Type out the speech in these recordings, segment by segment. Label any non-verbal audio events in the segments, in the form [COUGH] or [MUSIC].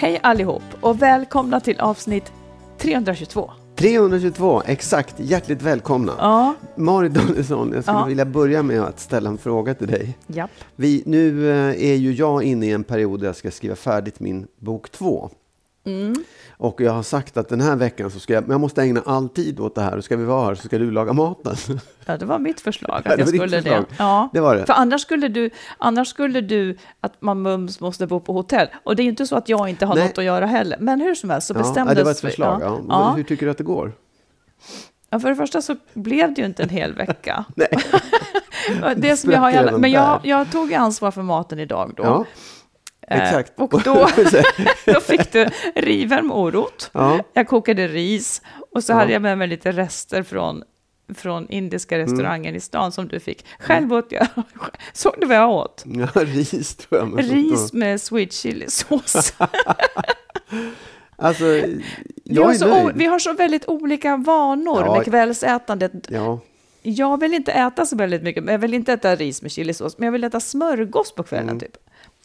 Hej allihop och välkomna till avsnitt 322. 322, exakt. Hjärtligt välkomna. Ja. Marit Danielsson, jag skulle Ja. vilja börja med att ställa en fråga till dig. Japp. Vi, nu eh, är ju jag inne i en period där jag ska skriva färdigt min bok två. Mm. Och jag har sagt att den här veckan så ska jag, men jag måste ägna all tid åt det här. Och ska vi vara här så ska du laga maten. Ja, det var mitt förslag [LAUGHS] att det jag skulle det. Ja. Det var det. För annars skulle, du, annars skulle du att man mums måste bo på hotell. Och det är ju inte så att jag inte har Nej. något att göra heller. Men hur som helst så Ja, bestämdes det var ett förslag. Ja. Ja. Hur tycker du att det går? Ja, för det första så blev det ju inte en hel vecka. [LAUGHS] Nej. [LAUGHS] det som jag har, men jag, jag tog ansvar för maten idag då. Ja, Eh, exakt. Och då, [LAUGHS] [LAUGHS] då fick du riven morot. Ja. Jag kokade ris och så Ja. hade jag med mig lite rester från, från indiska Mm. restaurangen i stan som du fick. Själv åt jag. [LAUGHS] Såg du vad jag åt? ja, ris tror jag. Ris med sweet chili-sås. Alltså, Vi, har så vi har så väldigt olika vanor Ja. med kvällsätandet. Ja, Jag vill inte äta så väldigt mycket, men jag vill inte äta ris med chilisås, men jag vill äta smörgås på kvällen Mm. typ.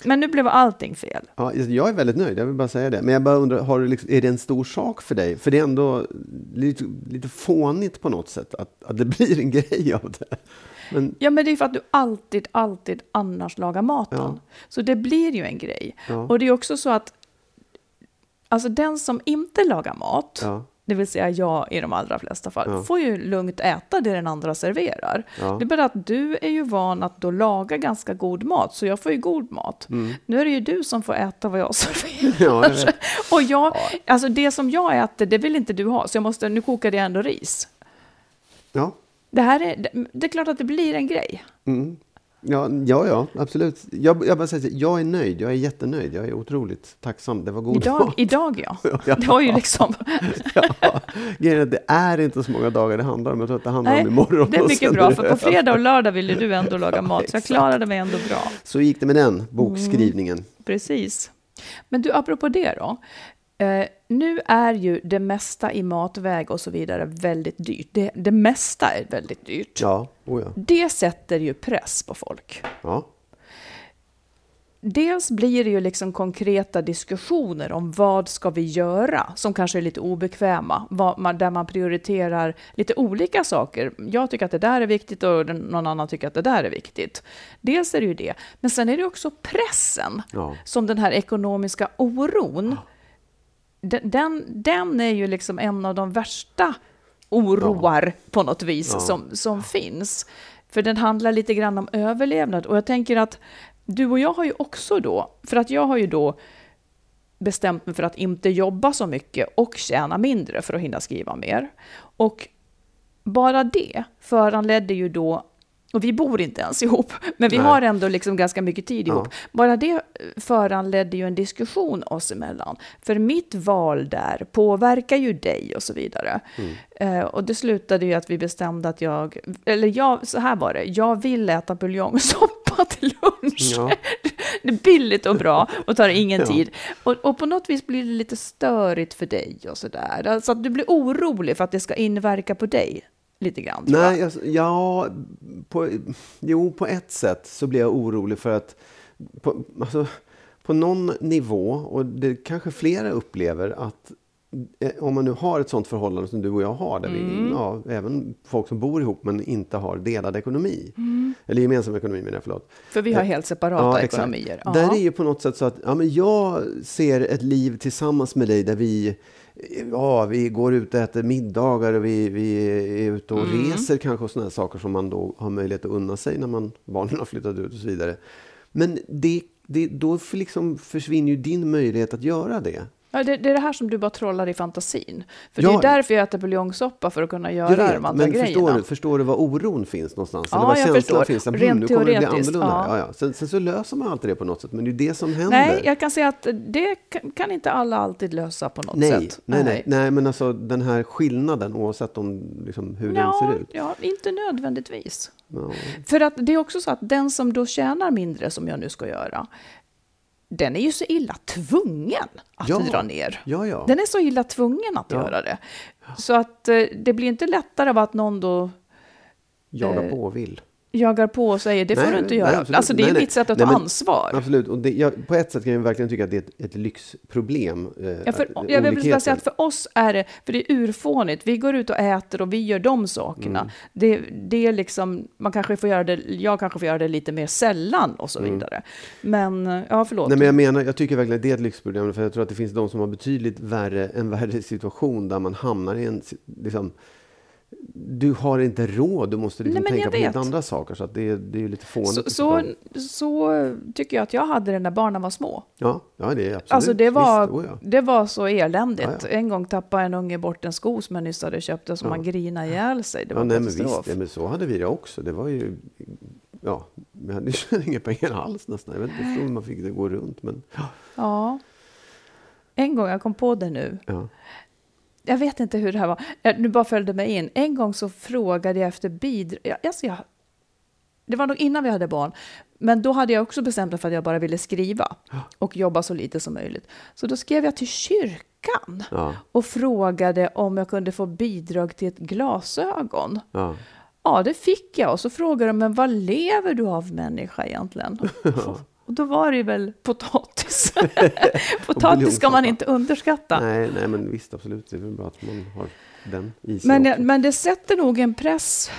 Men nu blev allting fel. Ja, jag är väldigt nöjd, jag vill bara säga det. Men jag bara undrar, har du liksom, är det en stor sak för dig? För det är ändå lite, lite fånigt på något sätt att, att det [LAUGHS] blir en grej av det. Men, Ja, men det är för att du alltid, alltid annars lagar maten. Ja. Så det blir ju en grej. Ja. Och det är också så att alltså den som inte lagar mat, ja, det vill säga jag i de allra flesta fall, Ja. får ju lugnt äta det den andra serverar. Ja. Det är bara att du är ju van att då laga ganska god mat, så jag får ju god mat. Nu är det ju du som får äta vad jag [LAUGHS] serverar. Mm. Ja. Och jag, alltså det som jag äter, det vill inte du ha, så jag måste, nu kokade jag ändå ris. ja. Det här är, det, det är klart att det blir en grej. Mm. Ja, ja, ja, absolut. Jag, jag bara säger jag är nöjd, jag är jättenöjd, jag är otroligt tacksam. Det var god Idag, mat. idag ja. [LAUGHS] Ja. Det var ju liksom... [LAUGHS] Ja, det är inte så många dagar det handlar om. Jag tror att det handlar Nej, om imorgon. det är mycket bra, för på fredag och lördag ville du ändå laga [LAUGHS] mat, så jag klarade mig ändå bra. Så gick det med den bokskrivningen. Precis. Men du, apropå det då. Eh, nu är ju det mesta i matväg och så vidare väldigt dyrt. Det, det mesta är väldigt dyrt. Ja, oh ja. Det sätter ju press på folk. ja. Dels blir det ju liksom konkreta diskussioner om vad ska vi göra som kanske är lite obekväma, man, där man prioriterar lite olika saker. Jag tycker att det där är viktigt och någon annan tycker att det där är viktigt. Dels är det ju det, men sen är det också pressen Ja. som den här ekonomiska oron. Den, den, den är ju liksom en av de värsta oroar på något vis Ja. som, som finns. För den handlar lite grann om överlevnad. Och jag tänker att du och jag har ju också då, för att jag har ju då bestämt mig för att inte jobba så mycket och tjäna mindre för att hinna skriva mer. Och bara det föranledde ju då Och vi bor inte ens ihop, men vi Nej. har ändå liksom ganska mycket tid ihop. Ja. Bara det föranledde ju en diskussion oss emellan. För mitt val där påverkar ju dig och så vidare. Mm. Eh, och det slutade ju att vi bestämde att jag, eller jag, så här var det, jag vill äta buljongsoppa till lunch. Ja. [LAUGHS] Det är billigt och bra och tar ingen Ja. tid. Och, och på något vis blir det lite störigt för dig och sådär. Alltså att du blir orolig för att det ska inverka på dig lite grann. tror jag. Nej, alltså, ja, på, jo, på ett sätt så blir jag orolig för att på, alltså, på någon nivå, och det kanske flera upplever, att eh, om man nu har ett sånt förhållande som du och jag har, där Mm. vi, ja, även folk som bor ihop men inte har delad ekonomi, Mm. eller gemensam ekonomi menar jag, förlåt. För vi har helt separata exakt. ekonomier. Ja. Där är ju på något sätt så att ja, men jag ser ett liv tillsammans med dig där vi Ja, vi går ut och äter middagar och vi, vi är ute och Mm. reser kanske och sådana saker som man då har möjlighet att unna sig när man, barnen har flyttat ut och så vidare. Men det, det, då liksom försvinner ju din möjlighet att göra det. Ja, det, det är det här som du bara trollar i fantasin. För Ja. det är därför jag äter buljongsoppa, för att kunna göra Jag de andra men grejerna. förstår du, förstår du var oron finns någonstans? Ja, Eller var jag förstår. finns? Att, Rent "Hmm, nu kommer det bli annorlunda. ja. Ja. Ja, Sen, sen så löser man alltid det på något sätt, men det är det som händer. Nej, jag kan säga att det kan, kan inte alla alltid lösa på något Nej, sätt. nej, nej, nej, men alltså den här skillnaden oavsett om liksom, hur Ja, den ser ut. ja, inte nödvändigtvis. Ja. För att det är också så att den som då tjänar mindre, som jag nu ska göra, den är ju så illa tvungen att Ja. dra ner. Ja, ja. Den är så illa tvungen att Ja. göra det. Så att eh, det blir inte lättare av att någon då Jaga eh, på och vill. Jagar på och säger det får Nej, du inte nej, göra. absolut. alltså det är Nej, nej. mitt sätt att Nej, ta men- ansvar. Absolut. Och det, jag, på ett sätt kan jag verkligen tycka att det är ett, ett lyxproblem. Eh, Ja, för, att- jag vill bara säga att för oss är det, för det är urfånigt, vi går ut och äter och vi gör de sakerna. Mm. Det, det är liksom, man kanske får göra det, jag kanske får göra det lite mer sällan och så vidare. Men, eh, ja förlåt. Mm. Nej, men jag menar, jag tycker verkligen att det är ett lyxproblem. För jag tror att det finns de som har betydligt värre, en värre [LAUGHS] situation där man hamnar i en... Liksom, du har inte råd, du måste liksom Nej, tänka på helt andra saker. Så att det, det är lite fånigt. så, så, så tycker jag att jag hade det när barnen var små. Ja, ja, det är absolut. Alltså det var, Visst, oh ja. det var så eländigt. Ja, ja. En gång tappade en unge bort en sko som jag nyss hade köpt och som man grinade ihjäl sig. Det var Ja, nej, men visst, ja, men så hade vi det också. Det var ju... Ja, hade ju [LAUGHS] inga pengar alls nästan. Jag vet inte hur man fick det att gå runt. Men, Ja. En gång, jag kom på det nu. Ja. Jag vet inte hur det här var. Jag, nu bara följde mig in. En gång så frågade jag efter bidrag. Jag, alltså jag, det var nog innan vi hade barn. Men då hade jag också bestämt mig för att jag bara ville skriva och jobba så lite som möjligt. Så då skrev jag till kyrkan Ja, och frågade om jag kunde få bidrag till ett glasögon. ja. Ja, det fick jag. Och så frågade de, men vad lever du av människa egentligen? [LAUGHS] Och då var det ju väl potatis. [LAUGHS] potatis ska man inte underskatta. Nej, nej, men visst, absolut. Det är väl bra att man har den i sig Men, också. men det sätter nog en press.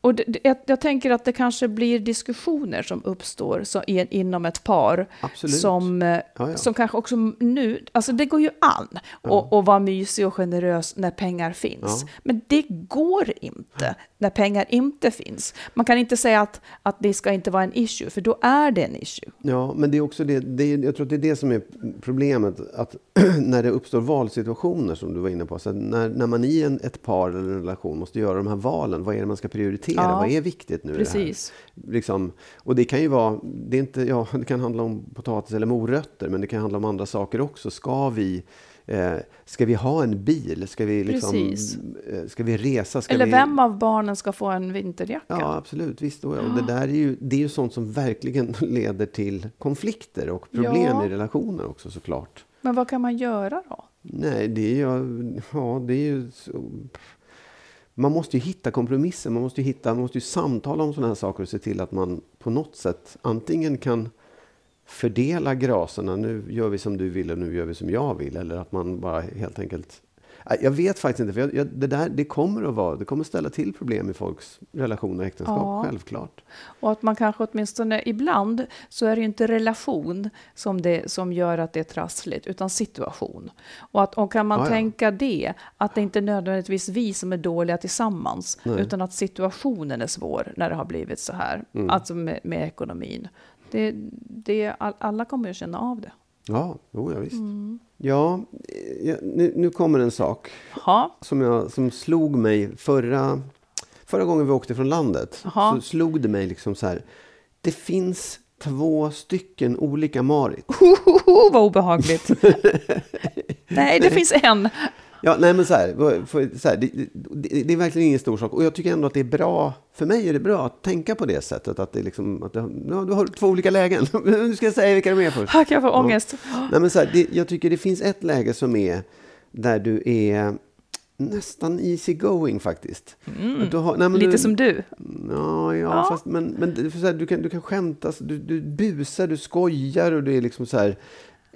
Och det, jag, jag tänker att det kanske blir diskussioner som uppstår så, i, inom ett par. Absolut. Som, eh, Ja, ja. som kanske också nu, alltså det går ju an att att vara mysig och generös när pengar finns. Ja. Men det går inte när pengar inte finns. Man kan inte säga att, att det ska inte vara en issue, för då är det en issue. Ja, men det är också det, det är, jag tror att det är det som är problemet. Att [CLEARS THROAT] när det uppstår valsituationer som du var inne på. Så när, när man i en, ett par eller en relation måste göra de här valen. Vad är det man ska prioritera? Ja, vad är viktigt nu? precis. Det? Liksom, och det kan ju vara, det, är inte, ja, [LAUGHS] det kan handla om potatis eller morötter. Men det kan handla om andra saker också. Ska vi, eh, ska vi ha en bil? Ska vi, liksom, Precis. eh, ska vi resa? Ska Eller vi, vem av barnen ska få en vinterjacka? Ja, absolut. Visst. Och och det där är ju, det är ju sånt som verkligen [LAUGHS] leder till konflikter och problem Ja. i relationer också såklart. Men vad kan man göra då? Nej, det är ju... Ja, det är ju så, man måste ju hitta kompromisser. Man måste ju, hitta, man måste ju samtala om sådana här saker och se till att man på något sätt antingen kan fördela graserna. Nu gör vi som du vill och nu gör vi som jag vill. Eller att man bara helt enkelt... Jag vet faktiskt inte. För jag, jag, det, där, det kommer att vara, det kommer ställa till problem i folks relationer och äktenskap. Ja. Självklart. Och att man kanske åtminstone ibland så är det ju inte relation som, det, som gör att det är trassligt, utan situation. Och, att, och kan man Ja, ja. tänka det, att det inte nödvändigtvis vi som är dåliga tillsammans, Nej. utan att situationen är svår när det har blivit så här, Mm. alltså med, med ekonomin. Det, det, all- alla kommer ju känna av det. Ja, jo, ja visst. Mm. Ja, nu, nu kommer en sak som, jag, som slog mig förra, förra gången vi åkte från landet Jaha. så slog det mig liksom så här. Det finns två stycken olika Marit. Hohoho, vad obehagligt. [LAUGHS] Nej, det finns en. Ja, nej men så här, för, så här det, det, det är verkligen ingen stor sak. Och jag tycker ändå att det är bra, för mig är det bra att tänka på det sättet. Att det är liksom, att det, ja, du har två olika lägen. [LAUGHS] nu ska jag säga vilka de är först. Här kan jag få ångest. Nej, men så här, det, jag tycker det finns ett läge som är där du är nästan easy going faktiskt. Du har, nej, Mm. Lite du, som du. Ja, ja, Ja. fast men, men här, du, kan, du kan skämta, du, du busar, du skojar och du är liksom så här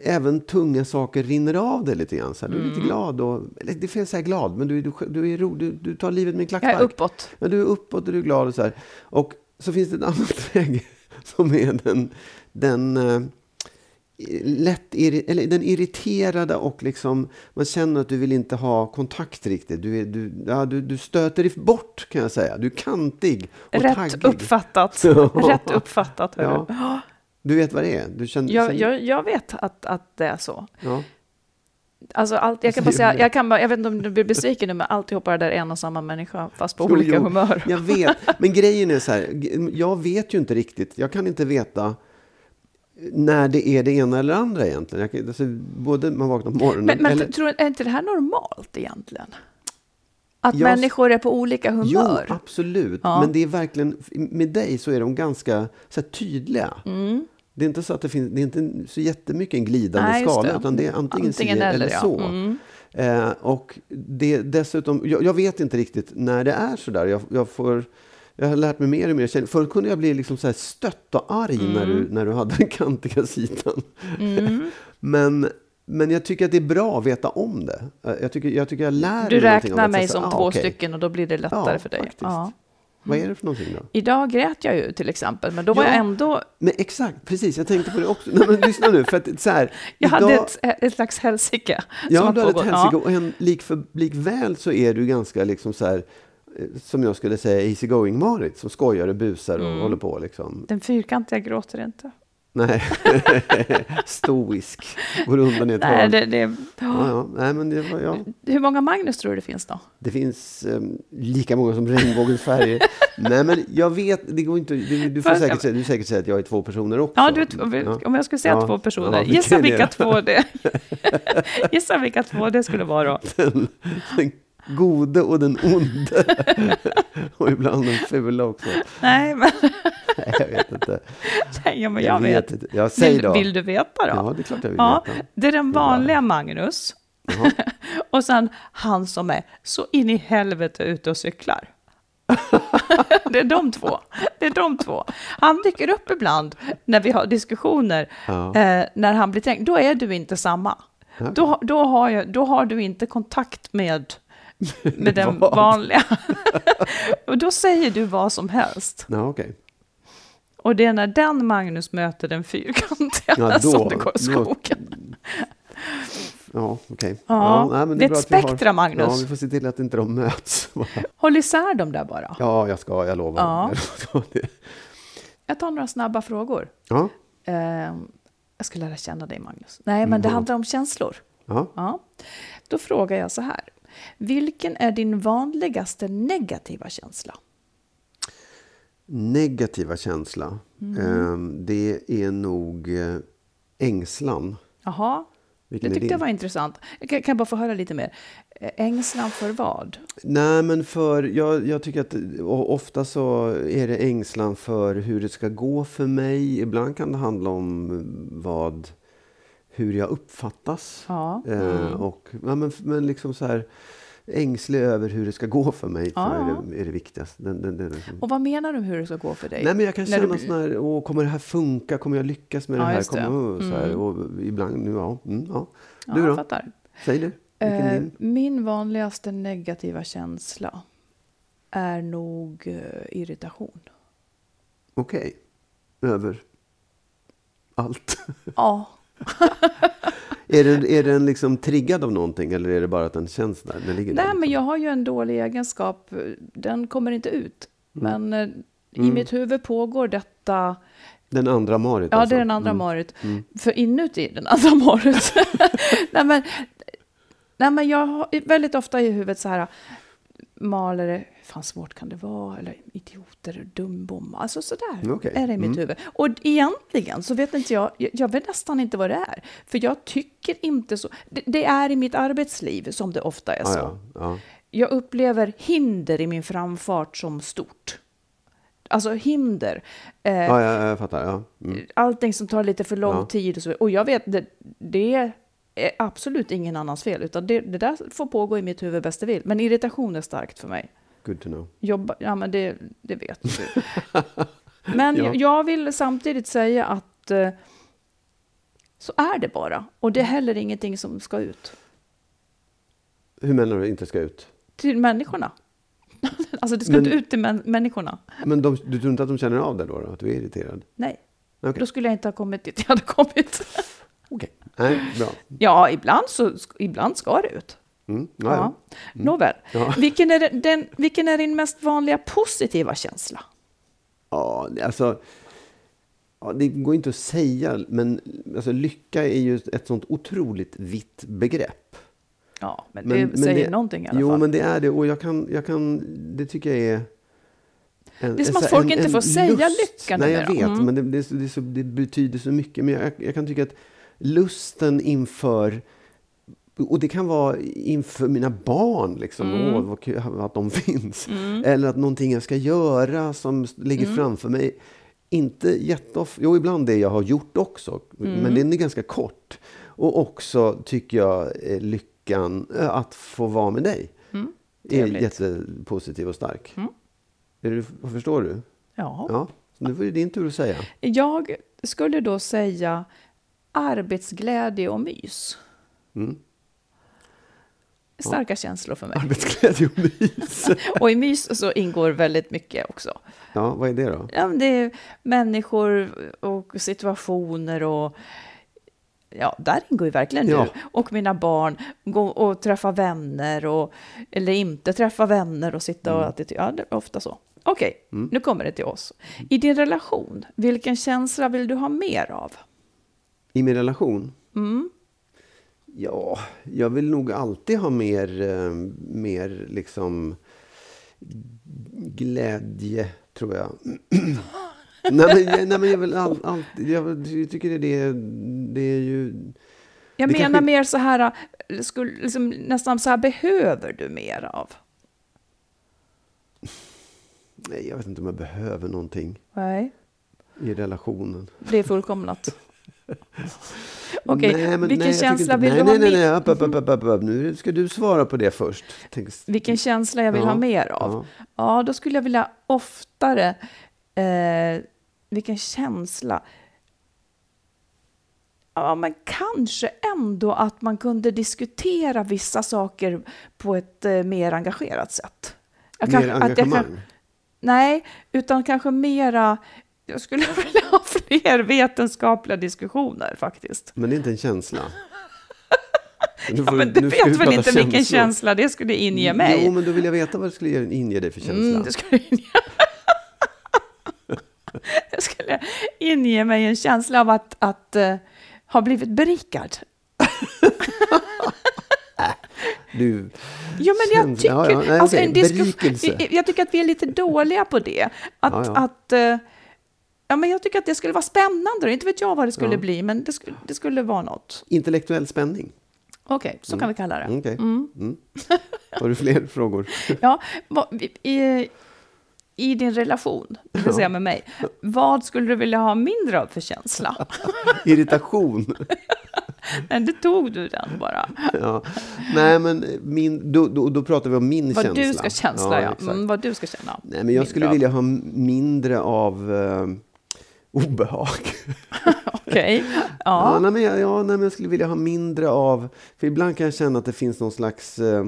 Även tunga saker rinner av dig lite grann. Så här. Du är Mm. lite glad. Och, eller det är fel att säga glad, men du, du, du, är ro, du, du tar livet med en Jag klackspark. är uppåt. Ja, du är uppåt och du är glad och så här. Och så finns det ett annat [LAUGHS] läge som är den, den eh, lätt eller den irriterade och liksom man känner att du vill inte ha kontakt riktigt. Du, är, du, ja, du, du stöter dig bort kan jag säga. Du är kantig och Rätt taggig. uppfattat. [LAUGHS] Ja. Rätt uppfattat. Ja. Du vet vad det är? Du känner, Jag, känner- jag, jag vet att, att det är så. ja. Alltså allt, jag kan bara säger säga, jag, kan bara, jag vet inte om du blir besviken nu, men alltihopa är där en och samma människa, fast på Jo, olika jo, humör. Jag vet, men [LAUGHS] grejen är så här, jag vet ju inte riktigt, jag kan inte veta när det är det ena eller andra egentligen. Jag, kan- alltså, både man vaknar på morgonen Men, men eller... tror, är inte det här normalt egentligen? Att Jag- människor är på olika Jo, humör? absolut. Ja. Men det är verkligen, med dig så är de ganska så här, tydliga. Mm. Det är inte så att det finns, det är inte så jättemycket en glidande Nej, skala, det. utan det är antingen, Antingen si eller, eller ja. så. Mm. Eh, och det dessutom, jag, jag vet inte riktigt när det är så där. Jag, jag, får, jag har lärt mig mer och mer. Förr kunde jag bli liksom så här stött och arg när, Mm. du, när du hade den kantiga sidan. [LAUGHS] men, men jag tycker att det är bra att veta om det. Eh, Jag tycker jag, tycker jag lär Du mig av räknar mig som ah, två okej. stycken och då blir det lättare Ja, för dig. faktiskt. Ja. Vad är det för någonting då? Idag grät jag ju till exempel, men då var Ja. jag ändå... Men exakt, precis. Jag tänkte på det också. Nej, men lyssna nu. För att, så här, [LAUGHS] Jag hade idag- ett, ett slags helsike. Ja, du har hade ett helsike. Och en, lik för, likväl så är du ganska liksom så här, eh, som jag skulle säga, easy going Marit som skojar och busar och Mm. håller på liksom. Den fyrkantiga gråter inte. Nej, [LAUGHS] stoisk. Går undan i ett Nej, det, det, Ja, ja. Nej, men det, var, ja. Hur många Magnus tror du det finns då? det finns um, lika många som regnbågens färger. [LAUGHS] Nej, men jag vet, det går inte, du, du får säkert säga, du säkert säga att jag är två personer också. Ja, du om jag skulle säga Ja. två personer, gissa vilka två det [LAUGHS] Gissa vilka två det skulle vara då. Den, den gode och den onde. [LAUGHS] och ibland den fula också. Nej, men, Nej, jag vet inte. nej, men jag vet. inte. Ja, säg då. vill du veta då? Ja, det är klart jag vill Ja, veta. det är den vanliga Magnus. [LAUGHS] Och sen han som är så in i helvete ute och cyklar. [LAUGHS] det är de två. Det är de två. Han dyker upp ibland när vi har diskussioner, Ja. eh, när han blir tänkt. Då är du inte samma. Okej. Då, då, har jag, då har du inte kontakt med, [LAUGHS] med den Vad? vanliga. [LAUGHS] och då säger du vad som helst. Ja, okej. Och det är när den Magnus möter den fyrkantiga Ja, [LAUGHS] då- som det går då- skogen. Ja, okej. Ja, nej, men det är bra ett vi har- spektra, Magnus. Ja, vi får se till att inte de möts. Håll isär dem där bara. Ja, jag ska, jag lovar. Ja. Jag tar några snabba frågor. Ja, Eh, jag ska lära känna dig, Magnus. Nej, men det handlar om känslor. ja. Ja. Då frågar jag så här. Vilken är din vanligaste negativa känsla? Negativa känsla. Mm. Ehm, det är nog eh, ängslan. Jaha, det Vilken tyckte jag var intressant. Jag kan, kan bara få höra lite mer? Eh, Ängslan för vad? Nej, men för jag, jag tycker att och ofta så är det ängslan för hur det ska gå för mig. Ibland kan det handla om vad, hur jag uppfattas. Ja. Eh, och, ja, men, men liksom så här ängslig över hur det ska gå för mig Ja. är, det, är det viktigaste. Den, den, den, liksom. Och vad menar du med hur det ska gå för dig? Nej, men jag kan du känna blir- sån här, åh, kommer det här funka? Kommer jag lyckas med Ja, det här? just det. Kommer, så här Mm. och ibland, nu, ja. Mm, ja. Ja, Du jag då? fattar. Säg du. Eh, min vanligaste negativa känsla är nog eh, irritation. Okej. Över allt. Ja, Är den, är den liksom triggad av någonting eller är det bara att den känns där? Den ligger där, Nej, men liksom? jag har ju en dålig egenskap. Den kommer inte ut. Mm. Men eh, i mitt huvud pågår detta. Den andra Marit Ja, alltså? det är den andra Mm. Marit. För inuti den andra Marit. [LAUGHS] nej, men, nej, men jag har väldigt ofta i huvudet så här. Malare, fan svårt kan det vara, eller idioter, dumbomma, alltså sådär Okej. är det i mitt Mm. huvud. Och egentligen så vet inte jag, jag- vet nästan inte vad det är, för jag tycker inte så. Det, det är i mitt arbetsliv som det ofta är Ja, så. ja, ja. Jag upplever hinder i min framfart som stort. Alltså hinder. Eh, ja, ja jag fattar. Ja. Mm. allting som tar lite för lång Ja. tid och så. Och jag vet, det, det är absolut ingen annans fel, utan det, det där får pågå i mitt huvud bäst det vill. Men irritation är starkt för mig. Good to know. Jobba, ja men det, det vet du. [LAUGHS] men Ja. jag, jag vill samtidigt säga att eh, så är det bara. Och det är heller ingenting som ska ut Hur menar du inte ska ut? till människorna. [LAUGHS] alltså det ska Men- inte ut till män, människorna. Men de, du tror inte att de känner av det då, då? Att du är irriterad? Nej, Okej. då skulle jag inte ha kommit dit jag hade kommit. [LAUGHS] Okej. Nej, [LAUGHS] bra. ja, ibland, så, ibland ska det ut. Mm. Ja, Ja. ja. Nåväl, Ja. [LAUGHS] vilken, är den, vilken är din mest vanliga positiva känsla? Ja, det- alltså... Ja, det går inte att säga, men alltså, lycka är ju ett sånt otroligt vitt begrepp. Ja, men, det säger någonting i alla jo, fall. men det är det. Och jag kan, jag kan, det tycker jag är... En, Det är som att folk en- inte en får säga lycka Nej, jag vet, Mm. men det, det, det, så, det betyder så mycket. Men jag, jag kan tycka att lusten inför... Och det kan vara inför mina barn, liksom. Mm. Åh, vad kul att de [LAUGHS] finns. Eller att någonting jag ska göra som ligger Mm. framför mig. Inte jätteofta, jo ibland det jag har gjort också, Mm. men den är ganska kort. Och också tycker jag eh, lyckan eh, att få vara med dig är Mm. trevligt. jättepositiv och stark. Mm. Är du, förstår du? Ja. Ja, nu var det din tur att säga. Jag skulle då säga arbetsglädje och mys. Mm. Starka känslor för mig. Arbetsglädje och mys. [LAUGHS] Och i mys så ingår väldigt mycket också. Ja, vad är det då? Ja, det är människor och situationer och Ja, där ingår ju verkligen Ja. du och mina barn. Gå och träffa vänner och, eller inte träffa vänner och sitta Mm. och alltid, ja, det är ofta så. Okej, nu kommer det till oss. I din relation, vilken känsla vill du ha mer av? I min relation? Mm. Ja, jag vill nog alltid ha mer, eh, mer liksom glädje, tror jag. [CLEARS THROAT] nej, men, nej, men jag vill all, alltid, jag, tycker det, det, det är ju... Jag menar kanske- mer så här, äh, skulle, liksom, nästan så här, behöver du mer av? Nej, jag vet inte om jag behöver någonting Nej, i relationen. det är fullkomnat. [LAUGHS] [LAUGHS] Okej, Nej, men- vilken nej, känsla vill nej, du ha nej, nej, nej, upp, upp, upp. Nu ska du svara på det först. Tänk, Vilken känsla jag vill Ja, ha mer av? ja. Ja, då skulle jag vilja oftare... Eh, vilken känsla? Ja, men kanske ändå att man kunde diskutera vissa saker på ett eh, mer engagerat sätt. Jag Mer kanske- engagemang? kan- nej, utan kanske mera... Jag skulle [LAUGHS] vilja ha fler vetenskapliga diskussioner faktiskt. Men det är inte en känsla. Nu Ja, får men du- vet väl inte vilken känslor. känsla det skulle inge mig? Jo, men då vill jag veta vad det skulle inge dig för känsla. Mm, det skulle inge... [LAUGHS] det skulle inge mig en känsla av att, att eh, ha blivit berikad. [LAUGHS] Du, Jo, men jag tycker, ja, ja, nej, alltså, en diskus- jag tycker att vi är lite dåliga på det. Att, Ja, ja. att eh, ja, men jag tycker att det skulle vara spännande. Inte vet jag vad det skulle Ja. bli, men det skulle, det skulle vara något. intellektuell spänning. Okej, så kan vi kalla det. Okej. Mm. Har du fler [LAUGHS] frågor? [LAUGHS] Ja, i, I din relation, det vill säga med mig, vad skulle du vilja ha mindre av för känsla? [LAUGHS] Irritation? Men det tog du den bara. Ja. Nej, men min, då, då, då pratar vi om min Vad känsla. du ska känsla, ja. exakt. Mm, vad du ska känna. Nej, men jag Mindre skulle av. vilja ha mindre av eh, obehag. [LAUGHS] Okej. Ja. Ja. nej, men jag, ja, nej, men jag skulle vilja ha mindre av... För ibland kan jag känna att det finns någon slags eh,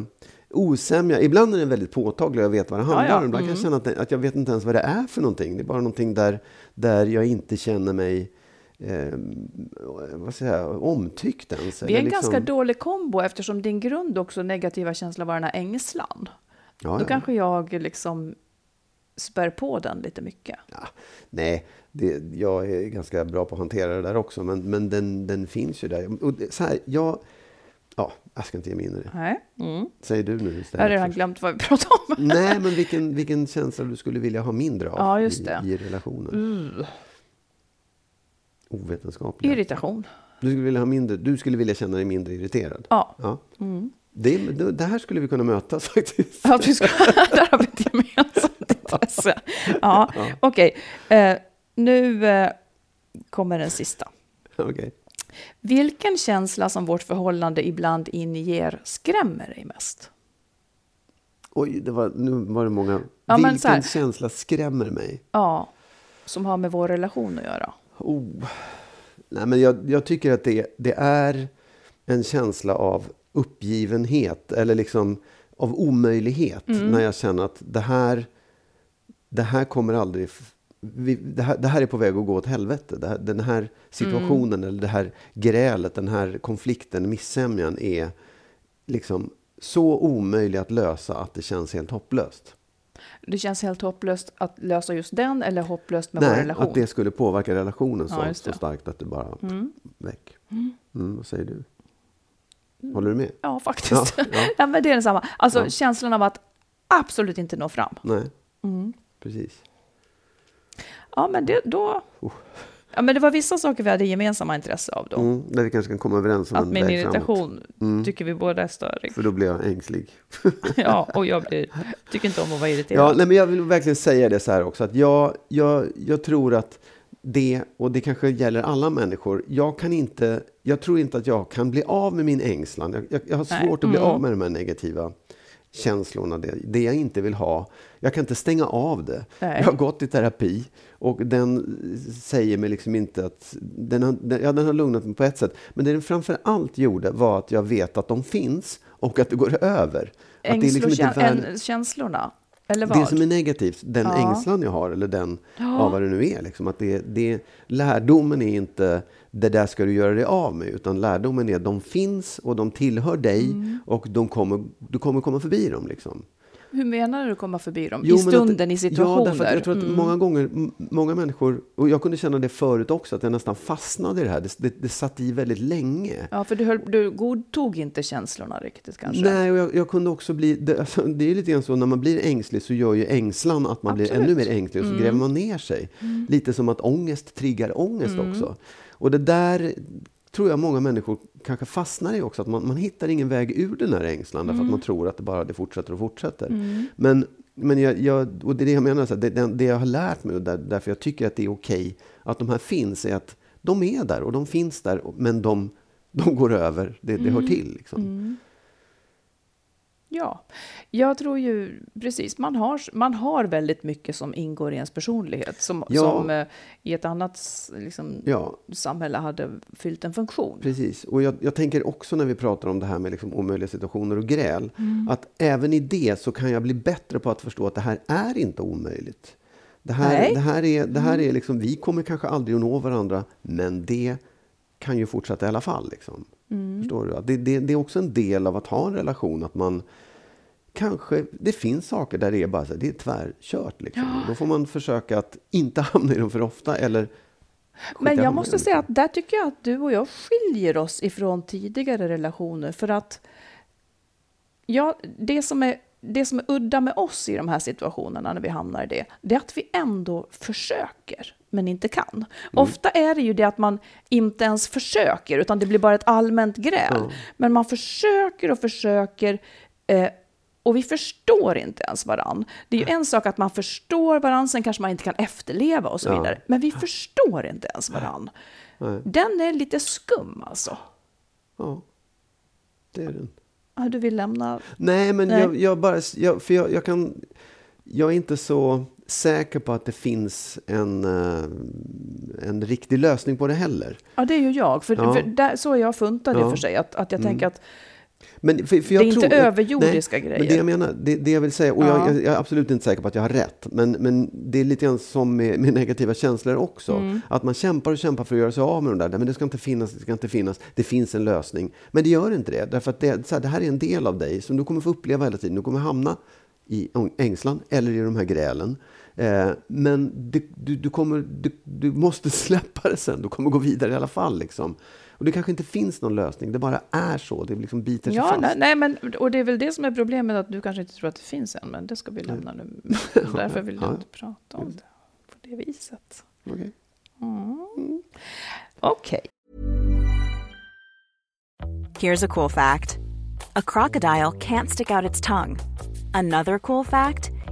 osämja. Ibland är den väldigt påtaglig och jag vet vad det handlar Ja, ja. om. Ibland kan jag känna att, det, att jag vet inte ens vad det är för någonting. Det är bara någonting där, där jag inte känner mig eh, vad säger jag, omtyckt ens. Vi är en liksom- ganska dålig kombo eftersom din grund också negativa känsla var den här ängslan. ja, Då ja. kanske jag liksom spär på den lite mycket. Ja, nej, det, jag är ganska bra på att hantera det där också, men, men den, den finns ju där. Och det, så här, jag, Ja, jag ska inte ge mig in i det. Nej. Mm. Säg du nu Jag har istället. redan glömt vad vi pratade om. Nej, men vilken, vilken känsla du skulle vilja ha mindre av Ja, just det. I, i relationen. Uh, Ovetenskaplig. irritation. Du skulle, vilja ha mindre, du skulle vilja känna dig mindre irriterad. Ja. Ja. Det, det, det här skulle vi kunna mötas [LAUGHS] faktiskt. Ja, vi ska, [LAUGHS] där har vi ett gemensamt intresse. Ja, okej. Eh, nu eh, kommer den sista. Okej. Vilken känsla som vårt förhållande ibland inger skrämmer dig mest? Oj, det var, nu var det många. Ja, Vilken här- känsla skrämmer mig? Ja, som har med vår relation att göra. Oh. Nej, men jag, jag tycker att det, det är en känsla av uppgivenhet eller liksom av omöjlighet Mm. när jag känner att det här, det här kommer aldrig... Vi, det, här, det här är på väg att gå åt helvete. Här, den här situationen Mm. eller det här grälet, den här konflikten, missämjan är liksom så omöjlig att lösa att det känns helt hopplöst. Det känns helt hopplöst att lösa just den eller hopplöst med vår Nej, relation. att det skulle påverka relationen Ja, så, just så starkt att det bara väck. Mm, vad säger du? Håller du med? Ja, faktiskt. Ja, Ja, [LAUGHS] ja. men det är densamma. Alltså Ja. känslan av att absolut inte nå fram. Nej, Mm. Precis. Ja, men det, då... Ja, men det var vissa saker vi hade gemensamma intresse av då. Mm, där vi kanske kan komma överens om att en min väg irritation Mm. tycker vi båda är störig. För då blir jag ängslig. [LAUGHS] ja, och jag blir, tycker inte om att vara irriterad. Ja, nej, men jag vill verkligen säga det så här också. Att jag, jag, jag tror att det, och det kanske gäller alla människor, jag kan inte, jag tror inte att jag kan bli av med min ängslan. Jag, jag, jag har Nej. svårt att bli Mm. av med de här negativa känslorna, det, det jag inte vill ha. Jag kan inte stänga av det. Nej. Jag har gått i terapi och den säger mig liksom inte att... Den har, den, ja, den har lugnat mig på ett sätt. Men det den framför allt gjorde var att jag vet att de finns och att det går över. Att det är liksom värd- det som är negativt, den Ja. ängslan jag har, eller den, ja. vad det nu är. Liksom, att det, det, lärdomen är inte det där ska du göra dig av med, utan lärdomen är att de finns och de tillhör dig Mm. och de kommer, du kommer komma förbi dem. Liksom. Hur menar du komma förbi dem? Jo, I stunden, att, i situationer? Ja, därför att jag tror att Mm. många gånger, många människor, och jag kunde känna det förut också, att jag nästan fastnade i det här. Det, det, det satt i väldigt länge. Ja, för du, höll, du godtog inte känslorna riktigt kanske? Nej, och jag, jag kunde också bli... Det, alltså, det är lite grann så, när man blir ängslig så gör ju ängslan att man blir Absolut. Mm. ännu mer ängslig och så gräver man ner sig. Lite som att ångest triggar ångest också. Och det där tror jag många människor kanske fastnar i också, att man, man hittar ingen väg ur den här ängslan därför att man tror att det bara det fortsätter och fortsätter. Men, men jag, jag, och det är det jag menar, så det, det, det jag har lärt mig och där, därför jag tycker att det är okej att de här finns, är att de är där och de finns där, men de, de går över, det, det hör till. Liksom. Ja, jag tror ju precis, man har, man har väldigt mycket som ingår i ens personlighet som, Ja. som eh, i ett annat liksom, Ja, samhälle hade fyllt en funktion. Precis. Och jag, jag tänker också när vi pratar om det här med liksom omöjliga situationer och gräl, att även i det så kan jag bli bättre på att förstå att det här är inte omöjligt. Det här, Nej. det här är, det här är liksom, vi kommer kanske aldrig att nå varandra, men det kan ju fortsätta i alla fall. Liksom. Förstår du? Det, det, det är också en del av att ha en relation, att man kanske, det finns saker där det är bara så, här, det är tvärkört. Liksom. Då får man försöka att inte [LAUGHS] hamna i dem för ofta, eller Men jag måste säga att där tycker jag att du och jag skiljer oss ifrån tidigare relationer. För att ja, det, som är, det som är udda med oss i de här situationerna när vi hamnar i det, det är att vi ändå försöker, men inte kan. Mm. Ofta är det ju det att man inte ens försöker, utan det blir bara ett allmänt gräl. Ja. Men man försöker och försöker. Eh, och vi förstår inte ens varann. Det är ju en sak att man förstår varann, sen kanske man inte kan efterleva och så Ja. vidare. Men vi förstår inte ens varann. Nej. Den är lite skum alltså. Ja, det är den. Ja, du vill lämna? Nej, men Nej. Jag, jag bara... Jag, för jag, jag kan... Jag är inte så säker på att det finns en, eh, en riktig lösning på det heller. Ja, det är ju jag. För, Ja. för där, så är jag funtad i och för sig. Att, att jag tänker att Men för, för Det är inte tror, överjordiska nej, grejer. Men det jag menar, det, det jag vill säga, och Ja. jag, jag är absolut inte säker på att jag har rätt, men, men det är lite grann som med, med negativa känslor också. Mm. Att man kämpar och kämpar för att göra sig av med de där, men det ska inte finnas, det ska inte finnas, det finns en lösning. Men det gör inte det, därför att det, så här, det här är en del av dig som du kommer få uppleva hela tiden. Du kommer hamna i ängslan eller i de här grälen. Eh, men det, du, du, kommer, du, du, måste [LAUGHS] släppa det sen, du kommer gå vidare i alla fall. Liksom. Och det kanske inte finns någon lösning, det bara är så, det liksom biter sig ja, fast. Nej, nej, men, och det är väl det som är problemet, att du kanske inte tror att det finns en, men det ska vi lämna nu. [LAUGHS] Därför vill jag inte prata om det på det viset. Okej. Okay. Mm. Okay. Here's a cool fact. A crocodile can't stick out its tongue. Another cool fact,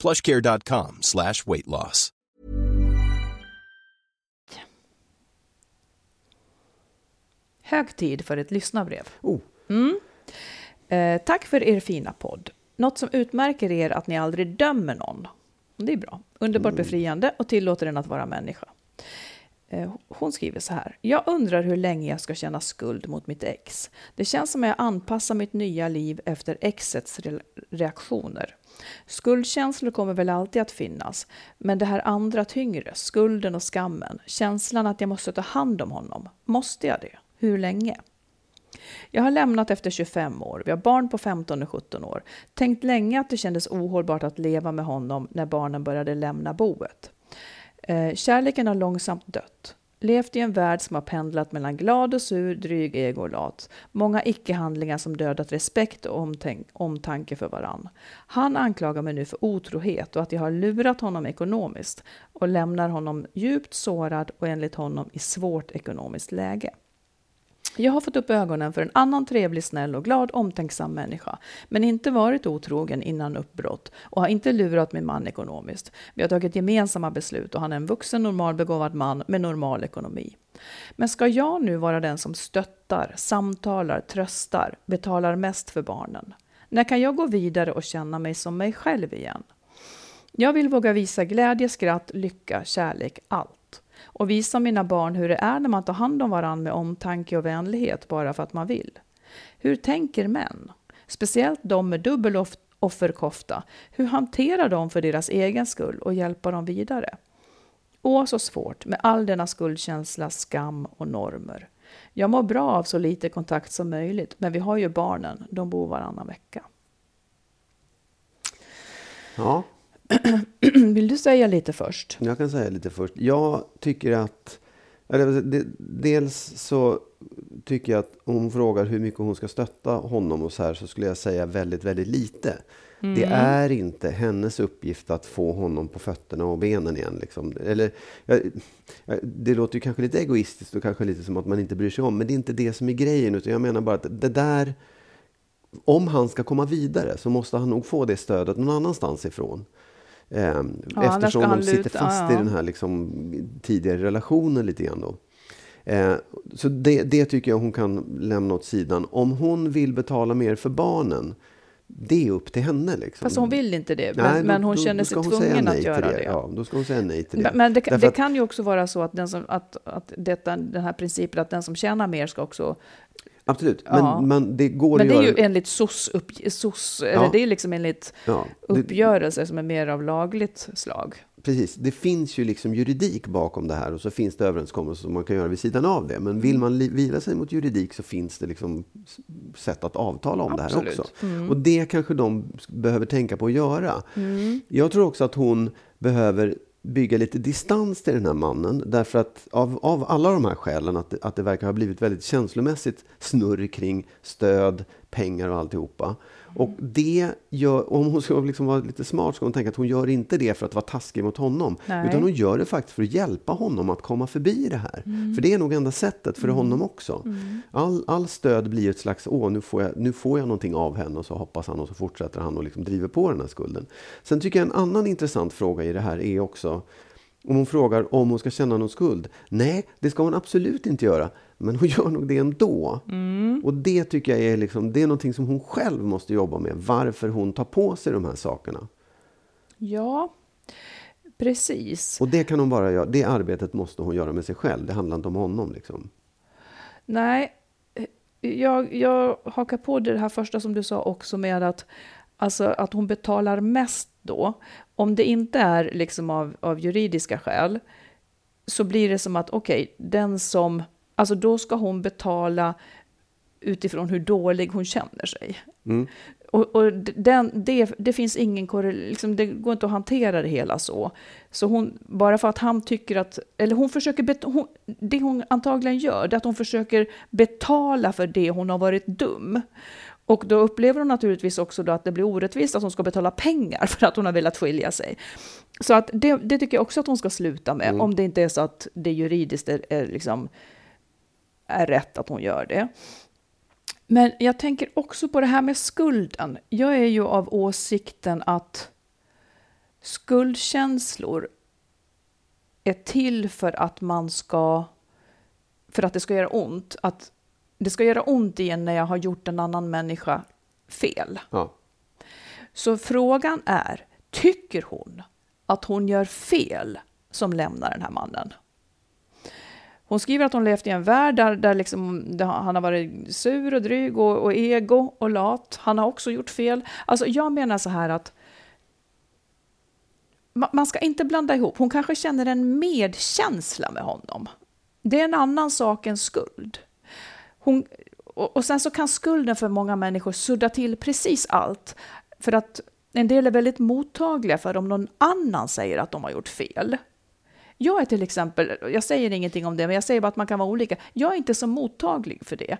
plushcare.com slash weight loss. Hög tid för ett lyssnarbrev. Oh. Mm. Eh, tack för er fina podd. Något som utmärker er att ni aldrig dömer någon. Det är bra. Underbart befriande och tillåter en att vara människa. Eh, hon skriver så här. Jag undrar hur länge jag ska känna skuld mot mitt ex. Det känns som att jag anpassar mitt nya liv efter exets reaktioner. Skuldkänslor kommer väl alltid att finnas, men det här andra tyngre, skulden och skammen, känslan att jag måste ta hand om honom. Måste jag det? Hur länge? Jag har lämnat efter 25 år, vi har barn på 15 och 17 år. Tänkt länge att det kändes ohållbart att leva med honom när barnen började lämna boet. Eh, kärleken har långsamt dött. Levt i en värld som har pendlat mellan glad och sur, dryg, ego och lat. Många icke-handlingar som dödat respekt och omtänk, omtanke för varann. Han anklagar mig nu för otrohet och att jag har lurat honom ekonomiskt och lämnar honom djupt sårad och enligt honom i svårt ekonomiskt läge. Jag har fått upp ögonen för en annan trevlig, snäll och glad, omtänksam människa, men inte varit otrogen innan uppbrott och har inte lurat min man ekonomiskt. Vi har tagit gemensamma beslut och han är en vuxen, normalbegåvad man med normal ekonomi. Men ska jag nu vara den som stöttar, samtalar, tröstar, betalar mest för barnen? När kan jag gå vidare och känna mig som mig själv igen? Jag vill våga visa glädje, skratt, lycka, kärlek, allt och visa mina barn hur det är när man tar hand om varandra med omtanke och vänlighet bara för att man vill. Hur tänker män? Speciellt de med dubbel offerkofta. Hur hanterar de för deras egen skull och hjälpa dem vidare? Åh, så svårt med all denna skuldkänsla, skam och normer. Jag mår bra av så lite kontakt som möjligt, men vi har ju barnen, de bor varannan vecka. Ja, [CLEARS THROAT] Vill du säga lite först? Jag kan säga lite först. Jag tycker att... Dels så tycker jag att om hon frågar hur mycket hon ska stötta honom och så här så skulle jag säga väldigt, väldigt lite. Mm. Det är inte hennes uppgift att få honom på fötterna och benen igen. Liksom. Eller, det låter ju kanske lite egoistiskt och kanske lite som att man inte bryr sig om, men det är inte det som är grejen. Utan jag menar bara att det där, om han ska komma vidare så måste han nog få det stödet någon annanstans ifrån. Eh, ja, eftersom de sitter fast ja, i den här liksom, tidigare relationen lite grann. Då. Eh, så det, det, tycker jag hon kan lämna åt sidan. Om hon vill betala mer för barnen, det är upp till henne. Liksom. Fast hon vill inte det, men, Nej, då- men hon då- känner sig hon tvungen att göra det. Ja, då ska hon säga nej till det. Men, men det, det kan ju också vara så att, den som, att, att detta, den här principen att den som tjänar mer ska också... Absolut, men, Ja. men det går Men det är ju enligt SOS, upp, SOS Ja. eller det är liksom enligt ja, uppgörelser som är mer av lagligt slag. precis, det finns ju liksom juridik bakom det här och så finns det överenskommelser som man kan göra vid sidan av det. Men vill man li- vila sig mot juridik så finns det liksom sätt att avtala om Absolut. det här också. Och det kanske de behöver tänka på att göra. Jag tror också att hon behöver bygga lite distans till den här mannen. Därför att av, av alla de här skälen, att det, att det verkar ha blivit väldigt känslomässigt snurr kring stöd, pengar och alltihopa. Och det gör, om hon ska liksom vara lite smart ska hon tänka att hon gör inte det för att vara taskig mot honom. Nej. Utan hon gör det faktiskt för att hjälpa honom att komma förbi det här. För det är nog enda sättet för honom också. All, all stöd blir ett slags, åh nu får, jag, nu får jag någonting av henne och så hoppas han och så fortsätter han och liksom driver på den här skulden. Sen tycker jag en annan intressant fråga i det här är också om hon frågar om hon ska känna någon skuld. Nej, det ska hon absolut inte göra. Men hon [LAUGHS] gör nog det ändå. Och det tycker jag är, liksom, det är någonting som hon själv måste jobba med. Varför hon tar på sig de här sakerna. Ja, precis. Och det kan hon bara göra. Det arbetet måste hon göra med sig själv. Det handlar inte om honom. Liksom. Nej, jag, jag hakar på det här första som du sa också med att, alltså, att hon betalar mest då. Om det inte är liksom av, av juridiska skäl så blir det som att okej, den som, alltså då ska hon betala utifrån hur dålig hon känner sig. Och, och den, det, det finns ingen liksom, det går inte att hantera det hela så. Så hon, bara för att han tycker att, eller hon försöker, bet, hon, det hon antagligen gör, det är att hon försöker betala för det hon har varit dum. Och då upplever hon naturligtvis också då att det blir orättvist att hon ska betala pengar för att hon har velat skilja sig. Så att det, det tycker jag också att hon ska sluta med, om det inte är så att det juridiskt är, är, liksom, är rätt att hon gör det. Men jag tänker också på det här med skulden. Jag är ju av åsikten att skuldkänslor är till för att man ska, för att det ska göra ont. Att det ska göra ont igen när jag har gjort en annan människa fel. Ja. Så frågan är, tycker hon att hon gör fel som lämnar den här mannen? Hon skriver att hon levt i en värld där, där liksom, där han har varit sur och dryg och, och ego och lat. Han har också gjort fel. Alltså jag menar så här att ma- man ska inte blanda ihop. Hon kanske känner en medkänsla med honom. Det är en annan sak än skuld. Hon, och, och sen så kan skulden för många människor sudda till precis allt. För att en del är väldigt mottagliga för om någon annan säger att de har gjort fel. Jag är till exempel, jag säger ingenting om det, men jag säger bara att man kan vara olika. Jag är inte så mottaglig för det.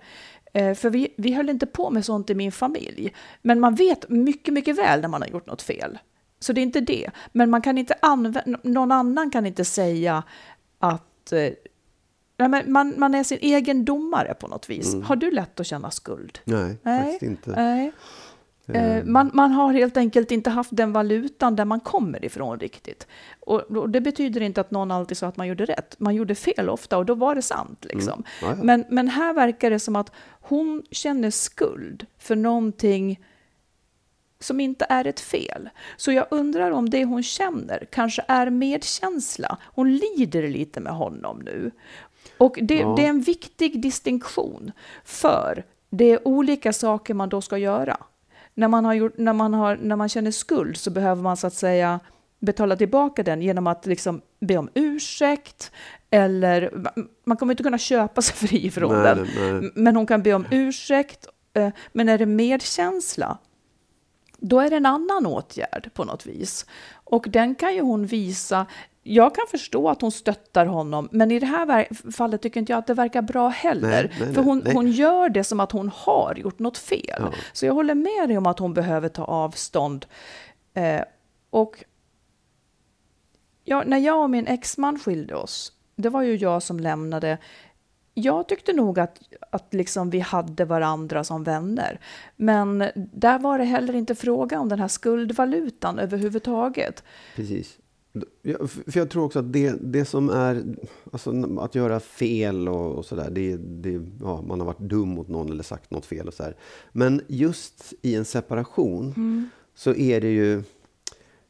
Eh, för vi, vi höll inte på med sånt i min familj. Men man vet mycket, mycket väl när man har gjort något fel. Så det är inte det. Men man kan inte använda, någon annan kan inte säga att eh, nej, man, man är sin egen domare på något vis. Har du lätt att känna skuld? Nej, faktiskt inte. Nej. Eh, Man, man har helt enkelt inte haft den valutan där man kommer ifrån riktigt. Och, och det betyder inte att någon alltid sa att man gjorde rätt. Man gjorde fel ofta och då var det sant. Liksom. Ja, ja. Men, men här verkar det som att hon känner skuld för någonting som inte är ett fel. Så jag undrar om det hon känner kanske är medkänsla. Hon lider lite med honom nu. Och det, Ja. det är en viktig distinktion. För det är olika saker man då ska göra. När man, har gjort, när, man har, när man känner skuld så behöver man så att säga betala tillbaka den genom att liksom be om ursäkt. Eller man kommer inte kunna köpa sig fri från Nej, den. nej. Men hon kan be om ursäkt. eh, Men är det medkänsla, då är det en annan åtgärd på något vis. Och den kan ju hon visa. Jag kan förstå att hon stöttar honom, men i det här fallet tycker inte jag att det verkar bra heller. Nej, nej, För hon, nej. hon gör det som att hon har gjort något fel. Ja. Så jag håller med dig om att hon behöver ta avstånd. Eh, och ja, när jag och min exman skilde oss, det var ju jag som lämnade. Jag tyckte nog att, att liksom vi hade varandra som vänner. Men där var det heller inte fråga om den här skuldvalutan överhuvudtaget. Precis. För jag tror också att det, det som är, alltså att göra fel och, och sådär, det, det, ja, man har varit dum mot någon eller sagt något fel och så här. Men just i en separation mm. så är det ju,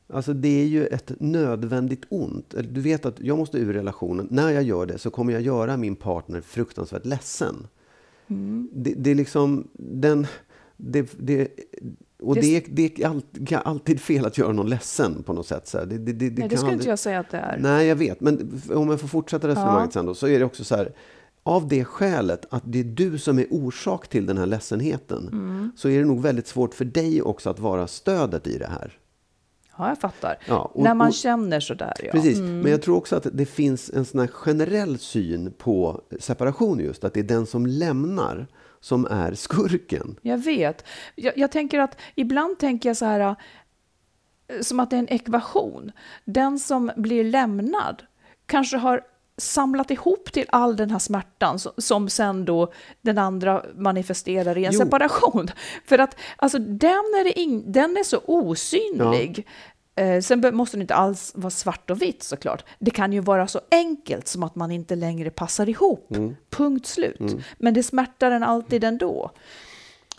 alltså det är ju ett nödvändigt ont. Du vet att jag måste ur relationen. När jag gör det så kommer jag göra min partner fruktansvärt ledsen. Mm. Det, det är liksom, den, det, det och det, det, är alltid, alltid fel att göra någon ledsen på något sätt. Så det, det, det, Nej, det skulle inte jag säga att det är. Nej, jag vet. Men om jag får fortsätta resonemanget ja. sen då, så är det också så här. Av det skälet att det är du som är orsak till den här ledsenheten, mm. så är det nog väldigt svårt för dig också att vara stödet i det här. Ja, jag fattar. Ja, och, När man och, känner sådär, ja. Precis, mm. men jag tror också att det finns en sån generell syn på separation just, att det är den som lämnar som är skurken. Jag vet. Jag, jag tänker att ibland tänker jag så här eh, som att det är en ekvation. Den som blir lämnad kanske har samlat ihop till all den här smärtan som sen då den andra manifesterar i en jo. separation. För att alltså, den, är in, den är så osynlig. Ja. Eh, sen måste det inte alls vara svart och vitt såklart. Det kan ju vara så enkelt som att man inte längre passar ihop. Mm. Punkt slut. Mm. Men det smärtar en alltid ändå.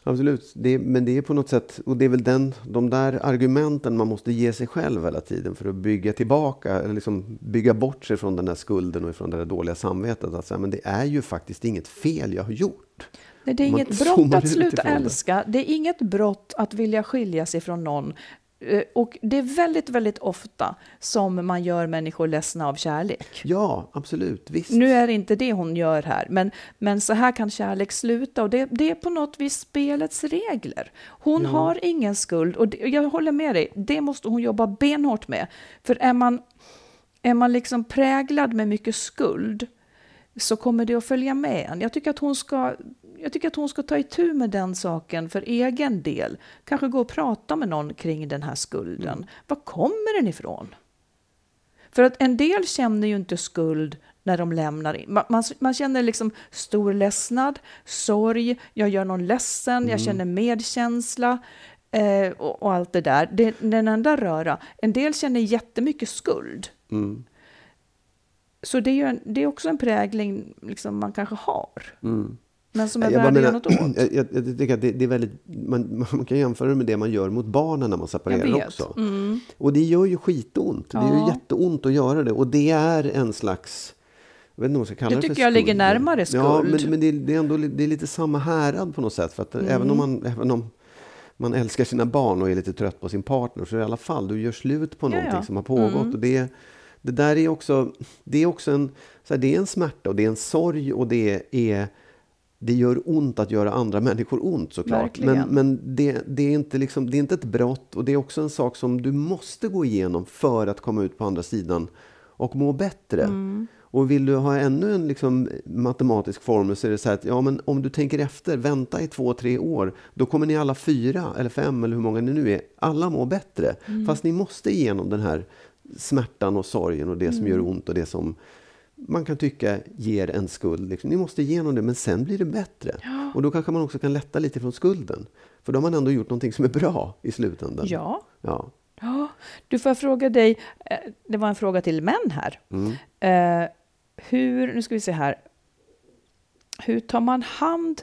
Absolut, det, men det är på något sätt, och det är väl den, de där argumenten man måste ge sig själv hela tiden för att bygga tillbaka, eller liksom bygga bort sig från den där skulden och ifrån det där dåliga samvetet. Att säga, men det är ju faktiskt inget fel jag har gjort. Nej, det är inget brott att sluta älska. Det. det är inget brott att vilja skilja sig från någon. Eh, och det är väldigt, väldigt ofta som man gör människor ledsna av kärlek. Ja, absolut. Visst. Nu är det inte det hon gör här, men, men så här kan kärlek sluta. Och det, det är på något vis spelets regler. Hon ja. har ingen skuld, och det, jag håller med dig, det måste hon jobba benhårt med. För är man, är man liksom präglad med mycket skuld, så kommer det att följa med en. Jag tycker att hon ska jag tycker att hon ska ta itu med den saken för egen del. Kanske gå och prata med någon kring den här skulden. Mm. Var kommer den ifrån? För att en del känner ju inte skuld när de lämnar in. Man, man, man känner liksom stor ledsnad, sorg, jag gör någon ledsen, mm. jag känner medkänsla eh, och, och, allt det där. Det, den enda röra. En del känner jättemycket skuld. Mm. Så det är, en, det är också en prägling liksom man kanske har. Mm. Men som är värd att något åt. [CLEARS THROAT] Jag, jag, jag tycker att det, det, är väldigt, man, man kan jämföra det med det man gör mot barnen när man separerar också. Mm. Och det gör ju skitont. Ja. Det gör jätteont att göra det. Och det är en slags... Jag vet inte om ska kalla det, det tycker jag ligger närmare skuld. Ja, men, men det, det, är ändå det är lite samma härad på något sätt. För att mm. även om man... Även om, man älskar sina barn och är lite trött på sin partner så i alla fall, du gör slut på någonting ja, ja. som har pågått. Mm. Och det, det där är också, det är också en, så här, det är en smärta och det är en sorg och det är det gör ont att göra andra människor ont såklart. Men, men det, det, är inte liksom, det är inte ett brott och det är också en sak som du måste gå igenom för att komma ut på andra sidan och må bättre. Mm. Och vill du ha ännu en liksom matematisk formel så är det så här att ja, men om du tänker efter, vänta i två, tre år, då kommer ni alla fyra eller fem eller hur många ni nu är, alla må bättre. Mm. Fast ni måste igenom den här smärtan och sorgen och det mm. som gör ont och det som man kan tycka ger en skuld. Liksom. Ni måste igenom det, men sen blir det bättre. Ja. Och då kanske man också kan lätta lite från skulden. För då har man ändå gjort någonting som är bra i slutändan. Ja. ja. ja. Du, får jag fråga dig, eh, det var en fråga till män här. Mm. Uh, hur, nu ska vi se här. Hur tar man hand,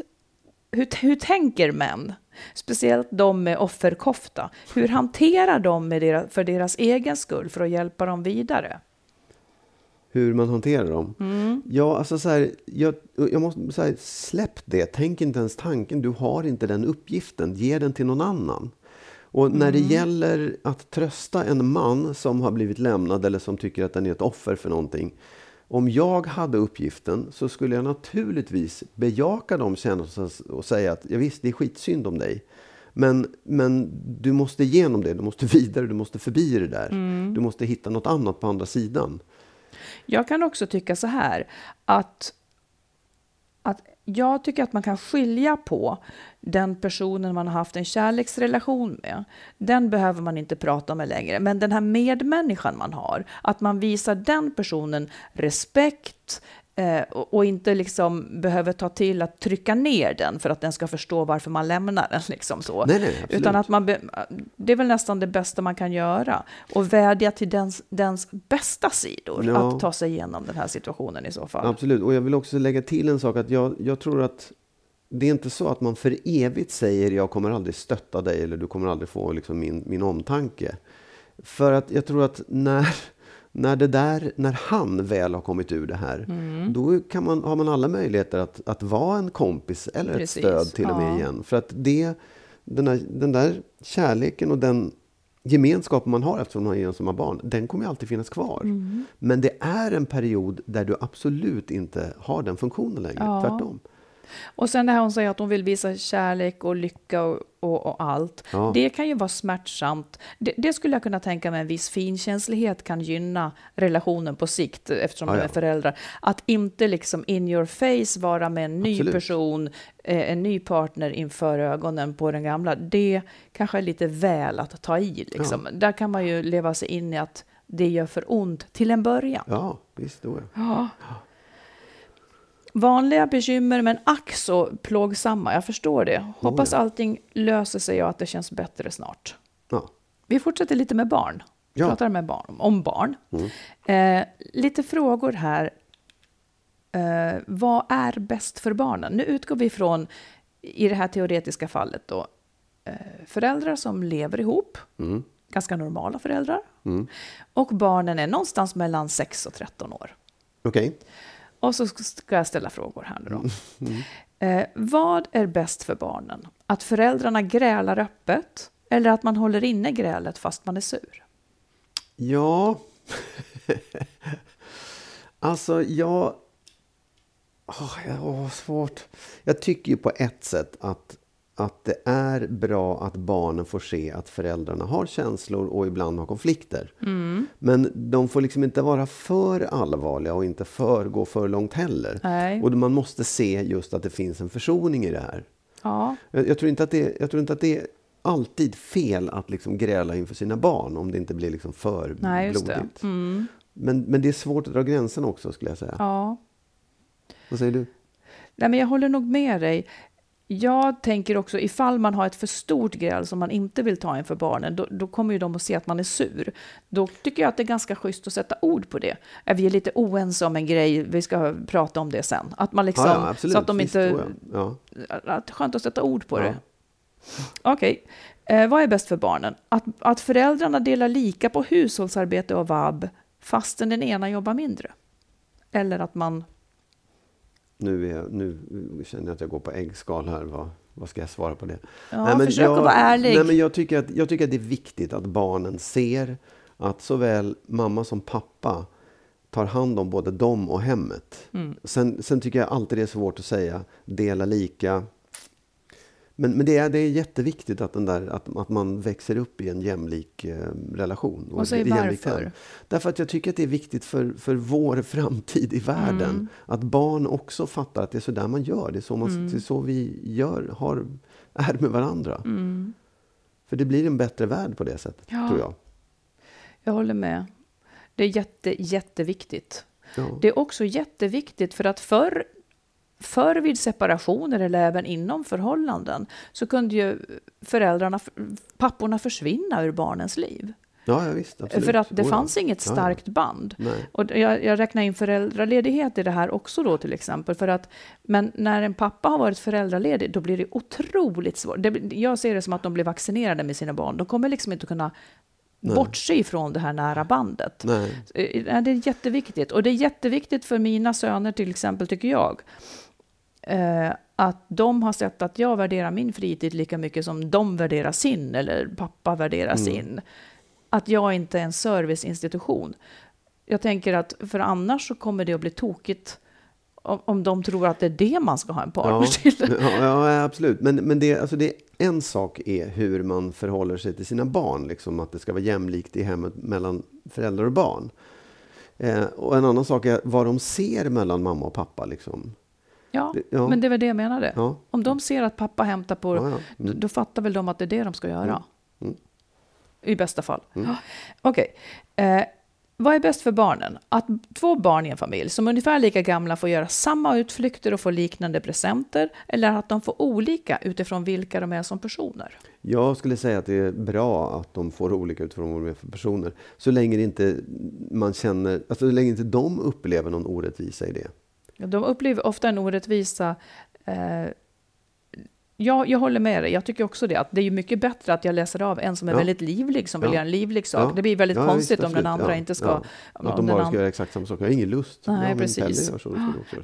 hur, hur tänker män? Speciellt de med offerkofta. Hur hanterar de med deras, för deras egen skull, för att hjälpa dem vidare? Hur man hanterar dem. Mm. Ja, alltså så här, jag, jag måste säga, släpp det. Tänk inte ens tanken. Du har inte den uppgiften. Ge den till någon annan. Och när det mm. gäller att trösta en man som har blivit lämnad eller som tycker att den är ett offer för någonting. Om jag hade uppgiften så skulle jag naturligtvis bejaka de känslorna och säga att ja, visst, det är skitsynd om dig. Men, men du måste igenom det, du måste [LAUGHS] vidare, du måste förbi det där. Mm. Du måste hitta något annat på andra sidan. Jag kan också tycka så här att, att jag tycker att man kan skilja på den personen man har haft en kärleksrelation med. Den behöver man inte prata med längre. Men den här medmänniskan man har, att man visar den personen respekt, Eh, och, och inte liksom behöver ta till att trycka ner den för att den ska förstå varför man lämnar den. [LAUGHS] Liksom så. Nej, nej. Utan att man be, det är väl nästan det bästa man kan göra. Och vädja till dens, dens bästa sidor Ja. att ta sig igenom den här situationen i så fall. Absolut, och jag vill också lägga till en sak att jag, jag tror att det är inte så att man för evigt säger jag kommer aldrig stötta dig eller du kommer aldrig få liksom min, min omtanke. För att jag tror att när, när, det där, när han väl har kommit ur det här, Mm. då kan man, har man alla möjligheter att, att vara en kompis eller Precis, ett stöd till och med igen. För att det, den, där, den där kärleken och den gemenskapen man har eftersom man har gemensamma barn, den kommer alltid finnas kvar. Mm. Men det är en period där du absolut inte har den funktionen längre. Ja. Tvärtom. Och sen det här hon säger att hon vill visa kärlek och lycka och, och, och allt. Ja. Det kan ju vara smärtsamt. Det, det skulle jag kunna tänka mig en viss finkänslighet kan gynna relationen på sikt eftersom Ja, de ja. är föräldrar. Att inte liksom in your face vara med en ny Absolut. person, eh, en ny partner inför ögonen på den gamla. Det kanske är lite väl att ta i. Liksom. Där kan man ju leva sig in i att det gör för ont till en början. Ja, visst. Då. Ja. Vanliga bekymmer, men ack så plågsamma. Jag förstår det. Hoppas ja. allting löser sig och att det känns bättre snart. Ja. Vi fortsätter lite med barn. Ja. Pratar med barn, om barn. Mm. Eh, lite frågor här. Eh, vad är bäst för barnen? Nu utgår vi från, i det här teoretiska fallet, då, eh, föräldrar som lever ihop. Mm. Ganska normala föräldrar. Mm. Och barnen är någonstans mellan 6 och 13 år. Okej. Och så ska jag ställa frågor här nu då. Mm. Eh, vad är bäst för barnen? Att föräldrarna grälar öppet eller att man håller inne grälet fast man är sur? Ja. [LAUGHS] alltså, jag... Oh, jag har svårt. Jag tycker ju på ett sätt att, att det är bra att barnen får se att föräldrarna har känslor och ibland har konflikter. Men de får liksom inte vara för allvarliga och inte för, gå för långt heller. Nej. Och man måste se just att det finns en försoning i det här. Ja, Jag, jag, tror inte att det, jag tror inte att det är alltid fel att liksom gräla inför sina barn om det inte blir liksom för nej blodigt. Mm. Men, men det är svårt att dra gränsen också skulle jag säga. Ja. Vad säger du? Nej, men jag håller nog med dig. Jag tänker också ifall man har ett för stort gräl som man inte vill ta inför barnen, då, då kommer ju de att se att man är sur. Då tycker jag att det är ganska schysst att sätta ord på det. Är vi är lite oense om en grej, vi ska prata om det sen. Att man liksom, ja, ja, så att de inte. Ja. att det är skönt att sätta ord på det. Okej, eh, vad är bäst för barnen? Att, att föräldrarna delar lika på hushållsarbete och vab fastän den ena jobbar mindre? Eller att man... Nu, är jag, nu känner jag att jag går på äggskal här. Vad, vad ska jag svara på det? Ja, försök att vara ärlig. Nej, men jag, tycker att, jag tycker att det är viktigt att barnen ser att såväl mamma som pappa tar hand om både dem och hemmet. Mm. Sen, sen tycker jag alltid det är svårt att säga dela lika. Men, men det, är, det är jätteviktigt att, den där, att, att man växer upp i en jämlik eh, relation. Och säg ett jämlikt varför. Därför att jag tycker att det är viktigt för, för vår [LAUGHS] framtid i världen. Mm. Att barn också fattar att det är så där man gör. Det är så, man, Mm. är så vi gör, har, är med varandra. Mm. För det blir en bättre värld på det sättet, Ja. tror jag. Jag håller med. Det är jätte, jätteviktigt. Ja. Det är också jätteviktigt för att förr, förr vid separationer eller även inom förhållanden så kunde ju föräldrarna, papporna försvinna ur barnens liv. Ja, ja, visst. För att det Oh, ja. fanns inget Ja, ja. starkt band. Nej. Och jag, jag räknar in föräldraledighet i det här också då till exempel. För att, men när en pappa har varit föräldraledig då blir det otroligt svårt. Det, jag ser det som att de blir vaccinerade med sina barn. De kommer liksom inte kunna Nej. bortse ifrån det här nära bandet. Nej. Eh, ja, Det är jätteviktigt. Och det är jätteviktigt för mina söner till exempel, tycker jag. Eh, att de har sett att jag värderar min fritid lika mycket som de värderar sin, eller pappa värderar Mm. sin. Att jag inte är en serviceinstitution. Jag tänker att för annars så kommer det att bli tokigt om, om de tror att det är det man ska ha en partner Ja, till. [LAUGHS] ja, ja, absolut. Men, men det, alltså det, en sak är hur man förhåller sig till sina barn. Liksom att det ska vara jämlikt i hemmet mellan föräldrar och barn. Eh, och en annan sak är vad de ser mellan mamma och pappa. Liksom. Ja, ja. men det var det jag menade. Ja. Om de ser att pappa hämtar på, Ja, ja. då, då fattar väl de att det är det de ska göra. Mm. I bästa fall. Ja. Okej. Eh, Vad är bäst för barnen? Att två barn i en familj som är ungefär lika gamla får göra samma utflykter och få liknande presenter eller att de får olika utifrån vilka de är som personer? Jag skulle säga att det är bra att de får olika utifrån vad de är för personer. Så länge inte man känner, alltså så länge inte de upplever någon orättvisa i det. De upplever ofta en orättvisa eh, Ja, jag håller med dig. Jag tycker också det. Att det är mycket bättre att jag läser av en som är Ja. väldigt livlig, som vill Ja. göra en livlig sak. Ja. Det blir väldigt Ja, konstigt om den andra inte ska... Ja. om Att de bara ska göra exakt samma sak. Jag har ingen lust. Nej, men precis. Så, så.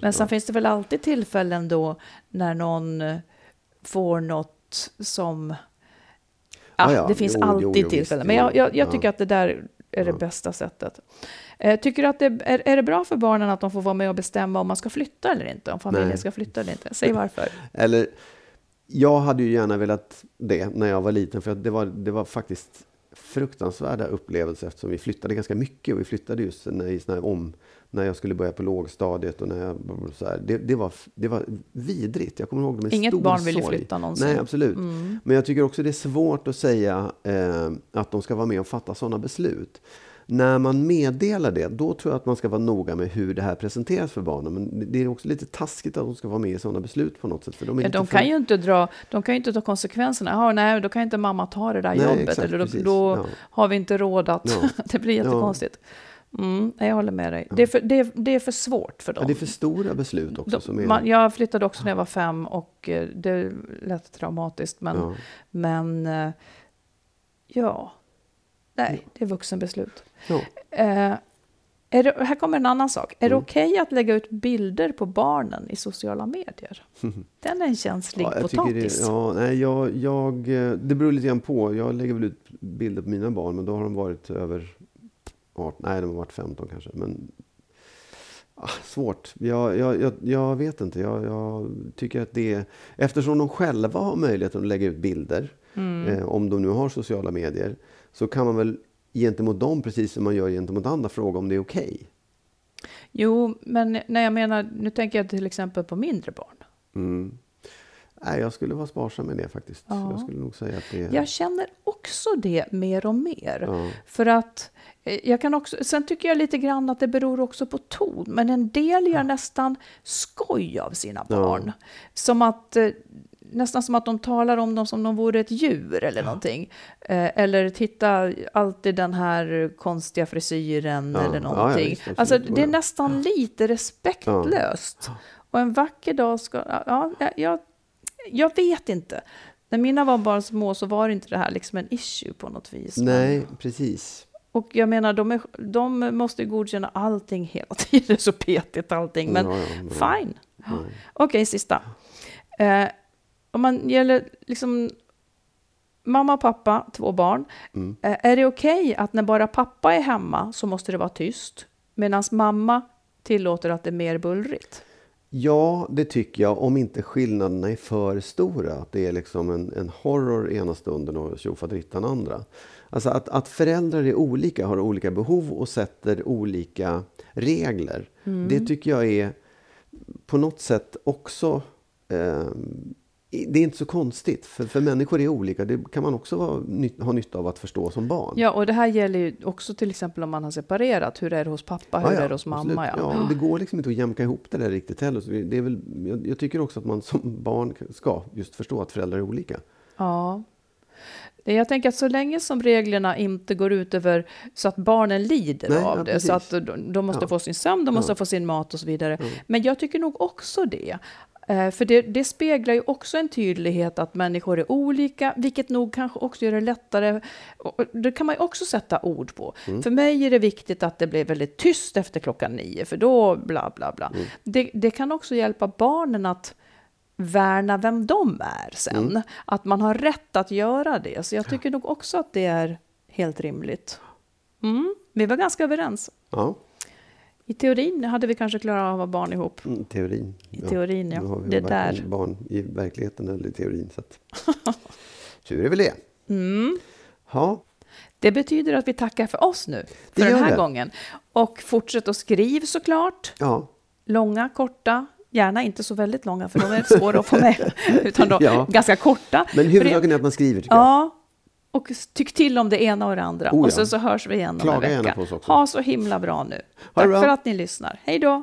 Men sen finns det väl alltid tillfällen då när någon får något som... Ja. det finns Jo, alltid jo, tillfällen. Men jag, jag, jag Ja. tycker att det där är det bästa sättet. Eh, tycker du att det är, är det bra för barnen att de får vara med och bestämma om man ska flytta eller inte? Om familjen Nej. ska flytta eller inte? Säg varför. [LAUGHS] Eller, jag hade ju gärna velat det när jag var liten, för det var, det var faktiskt fruktansvärda upplevelser eftersom vi flyttade ganska mycket och vi flyttade just när, i såna om, när jag skulle börja på lågstadiet och när jag, så här, det, det, var, det var vidrigt. Jag kommer ihåg det med Inget stor barn vill ju flytta någonsin. Nej, absolut. Mm. Men jag tycker också det är svårt att säga eh, att de ska vara med och fatta sådana beslut. När man meddelar det, då tror jag att man ska vara noga med hur det här presenteras för barnen. Men det är också lite taskigt att de ska vara med i sådana beslut på något sätt. För de Ja, de för- kan ju inte dra, de kan ju inte ta konsekvenserna. Jaha, nej, då kan inte mamma ta det där Nej, jobbet. exakt, eller då, då Ja. har vi inte råd att... Ja. [LAUGHS] det blir jättekonstigt. Mm, jag håller med dig. Det, är för, det, är, det är för svårt för dem. Det är för stora beslut också. De- är, man, jag flyttade också när jag var fem och eh, det lät traumatiskt. Men, men eh, ja, nej, det är vuxenbeslut. Ja. Eh, är det, här kommer en annan sak. Är det Mm. okej att lägga ut bilder på barnen i sociala medier? [LAUGHS] Den är en känslig Ja, potatis. det, ja, nej, jag, jag, eh, det beror lite grann på. Jag lägger väl ut bilder på mina barn, men då har de varit över 18, nej de har varit 15 kanske. Men ah, svårt. Jag, jag, jag, jag vet inte. Jag, jag tycker att det är, eftersom de själva har möjligheten att lägga ut bilder, Mm. eh, om de nu har sociala medier, så kan man väl gentemot dem, precis som man gör gentemot andra, fråga om det är okej. Jo, men när jag menar, nu tänker jag till exempel på mindre barn. Mm. Nej, jag skulle vara sparsam med det faktiskt. Ja. Jag skulle nog säga att det. Jag känner också det mer och mer. Ja. För att eh, jag kan också, sen tycker jag lite grann att det beror också på ton, men en del gör nästan skoj av sina Ja. barn. Som att, eh, nästan som att de talar om dem som om de vore ett djur eller någonting. Eh, eller titta, alltid den här konstiga frisyren Ja, eller ja, ja, någonting. visst, alltså det är Ja. nästan lite respektlöst. Och en vacker dag ska, ja, jag, jag, vet inte. När mina var bara små så var inte det här liksom en issue på något vis. Nej, precis. och jag menar, de, är, de måste godkänna allting hela [LAUGHS] tiden. Så petigt allting. Men Ja, ja, ja. fine. Okej, sista. Eh, om man gäller liksom mamma och pappa, två barn. Mm. Eh, är det okej att när bara pappa är hemma så måste det vara tyst? Medan mamma tillåter att det är mer bullrigt? Ja, det tycker jag, om inte skillnaderna är för stora. Det är liksom en, en horror ena stunden och tjofaderittan andra. Alltså att, att föräldrar är olika, har olika behov och sätter olika regler. Det tycker jag är på något sätt också... Eh, det är inte så konstigt, för, för människor är olika. Det kan man också vara, ha nytta av att förstå som barn. Ja, och det här gäller ju också till exempel om man har separerat. Hur är det hos pappa? Hur Ja, ja, är det hos mamma? absolut. Ja. Ja, det går liksom inte att jämka ihop det där riktigt heller. Så det är väl, jag, jag tycker också att man som barn ska just förstå att föräldrar är olika. Ja. Jag tänker att så länge som reglerna inte går ut över så att barnen lider Nej, av ja, det, så precis. att de, de måste Ja. få sin sömn, de måste Ja. få sin mat och så vidare. Men jag tycker nog också det. Eh, För det, det speglar ju också en tydlighet att människor är olika, vilket nog kanske också gör det lättare. Det kan man ju också sätta ord på. Mm. För mig är det viktigt att det blir väldigt tyst efter klockan nio, för då bla bla bla. Mm. Det, det kan också hjälpa barnen att värna vem de är sen. Mm. Att man har rätt att göra det. Så jag tycker nog också att det är helt rimligt. Mm, vi var ganska överens. Ja, I teorin hade vi kanske klarat av att ha barn ihop. mm, teorin. I teorin, ja. Nu har vi Det där. barn i verkligheten eller i teorin. Så att... [LAUGHS] Tur är väl det. Mm. Ja, Det betyder att vi tackar för oss nu, för Det den här det. gången. Och fortsätt att skriv såklart. ja. Långa, korta. Gärna inte så väldigt långa, för de är svåra att få med. [LAUGHS] Utan då Ja. ganska korta. Men huvudsaken är att man skriver tycker jag. Och tyck till om det ena och det andra. Oh ja. Och så, så hörs vi igen om Klaga en vecka. Ha så himla bra nu. Ha Tack bra. för att ni lyssnar. Hej då!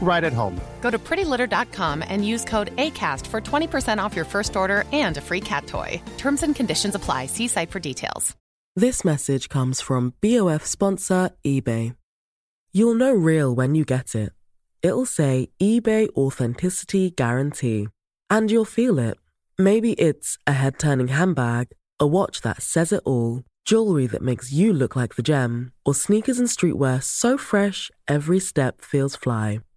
right at home. Go to prettylitter.com and use code ACAST for 20% off your first order and a free cat toy. Terms and conditions apply. See site for details. This message comes from BOF sponsor eBay. You'll know real when you get it. It'll say eBay Authenticity Guarantee. And you'll feel it. Maybe it's a head turning handbag, a watch that says it all, jewelry that makes you look like the gem, or sneakers and streetwear so fresh every step feels fly.